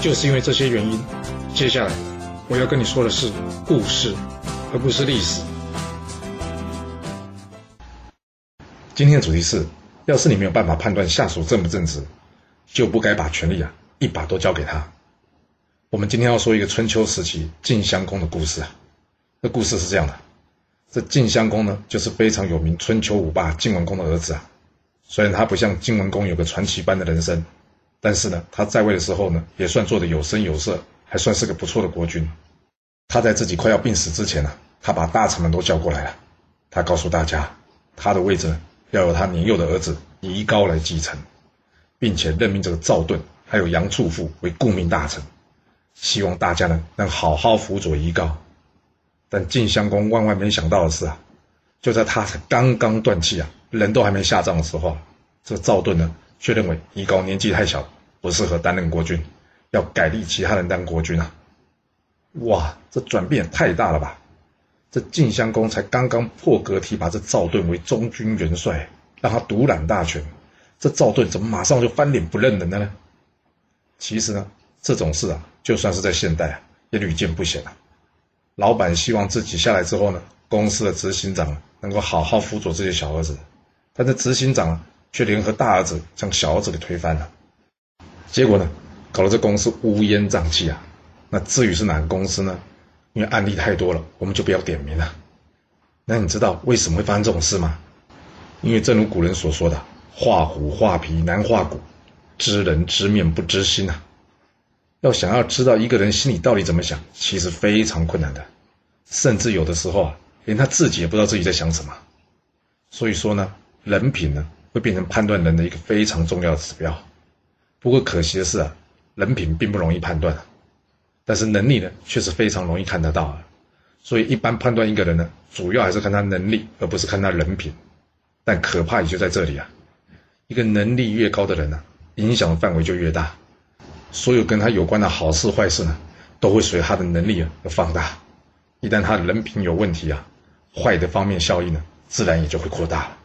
就是因为这些原因，接下来我要跟你说的是故事，而不是历史。今天的主题是：要是你没有办法判断下属正不正直，就不该把权力啊一把都交给他。我们今天要说一个春秋时期晋襄公的故事啊。这故事是这样的：这晋襄公呢，就是非常有名春秋五霸晋文公的儿子啊。虽然他不像晋文公有个传奇般的人生。但是呢，他在位的时候呢，也算做的有声有色，还算是个不错的国君。他在自己快要病死之前呢，他把大臣们都叫过来了。他告诉大家，他的位置要由他年幼的儿子夷高来继承，并且任命这个赵盾还有杨处父为顾命大臣，希望大家呢能好好辅佐夷高。但晋襄公万万没想到的是啊，就在他才刚刚断气啊，人都还没下葬的时候，这个赵盾呢。却认为夷高年纪太小，不适合担任国君，要改立其他人当国君啊！哇，这转变也太大了吧！这晋襄公才刚刚破格提拔这赵盾为中军元帅，让他独揽大权，这赵盾怎么马上就翻脸不认了呢？其实呢，这种事啊，就算是在现代啊，也屡见不鲜啊。老板希望自己下来之后呢，公司的执行长能够好好辅佐这些小儿子，但是执行长。却联合大儿子将小儿子给推翻了，结果呢，搞得这公司乌烟瘴气啊。那至于是哪个公司呢？因为案例太多了，我们就不要点名了。那你知道为什么会发生这种事吗？因为正如古人所说的“画虎画皮难画骨，知人知面不知心”啊。要想要知道一个人心里到底怎么想，其实非常困难的，甚至有的时候啊，连他自己也不知道自己在想什么。所以说呢，人品呢。会变成判断人的一个非常重要的指标。不过可惜的是啊，人品并不容易判断，但是能力呢却是非常容易看得到啊。所以一般判断一个人呢，主要还是看他能力，而不是看他人品。但可怕也就在这里啊，一个能力越高的人呢，影响的范围就越大，所有跟他有关的好事坏事呢，都会随他的能力而放大。一旦他的人品有问题啊，坏的方面效应呢，自然也就会扩大了。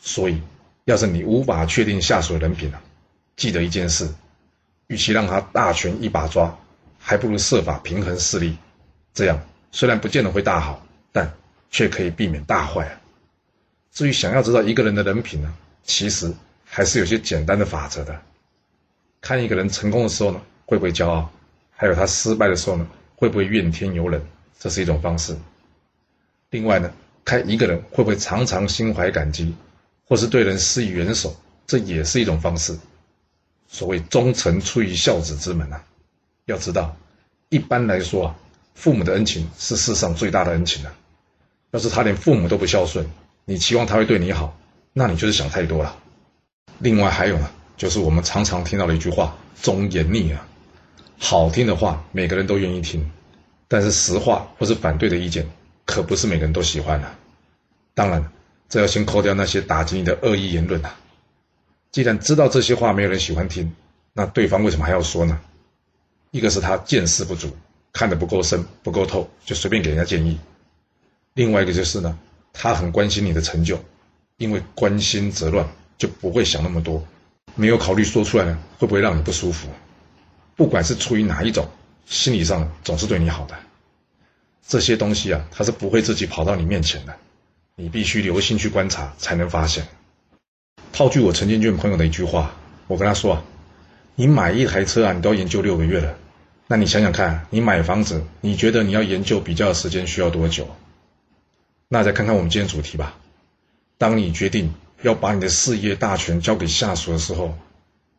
所以。要是你无法确定下属的人品啊，记得一件事：，与其让他大权一把抓，还不如设法平衡势力。这样虽然不见得会大好，但却可以避免大坏啊。至于想要知道一个人的人品呢，其实还是有些简单的法则的。看一个人成功的时候呢，会不会骄傲；，还有他失败的时候呢，会不会怨天尤人，这是一种方式。另外呢，看一个人会不会常常心怀感激。或是对人施以援手，这也是一种方式。所谓忠臣出于孝子之门啊，要知道，一般来说啊，父母的恩情是世上最大的恩情啊。要是他连父母都不孝顺，你期望他会对你好，那你就是想太多了。另外还有呢，就是我们常常听到的一句话：忠言逆耳。好听的话，每个人都愿意听，但是实话或是反对的意见，可不是每个人都喜欢的。当然。这要先扣掉那些打击你的恶意言论啊！既然知道这些话没有人喜欢听，那对方为什么还要说呢？一个是他见识不足，看得不够深、不够透，就随便给人家建议；另外一个就是呢，他很关心你的成就，因为关心则乱，就不会想那么多，没有考虑说出来呢会不会让你不舒服。不管是出于哪一种，心理上总是对你好的。这些东西啊，他是不会自己跑到你面前的。你必须留心去观察，才能发现。套句我陈建俊朋友的一句话，我跟他说啊，你买一台车啊，你都要研究六个月了。那你想想看，你买房子，你觉得你要研究比较的时间需要多久？那再看看我们今天主题吧。当你决定要把你的事业大权交给下属的时候，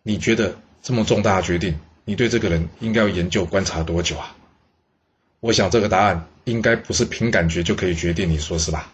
你觉得这么重大的决定，你对这个人应该要研究观察多久啊？我想这个答案应该不是凭感觉就可以决定，你说是吧？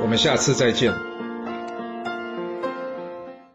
我们下次再见。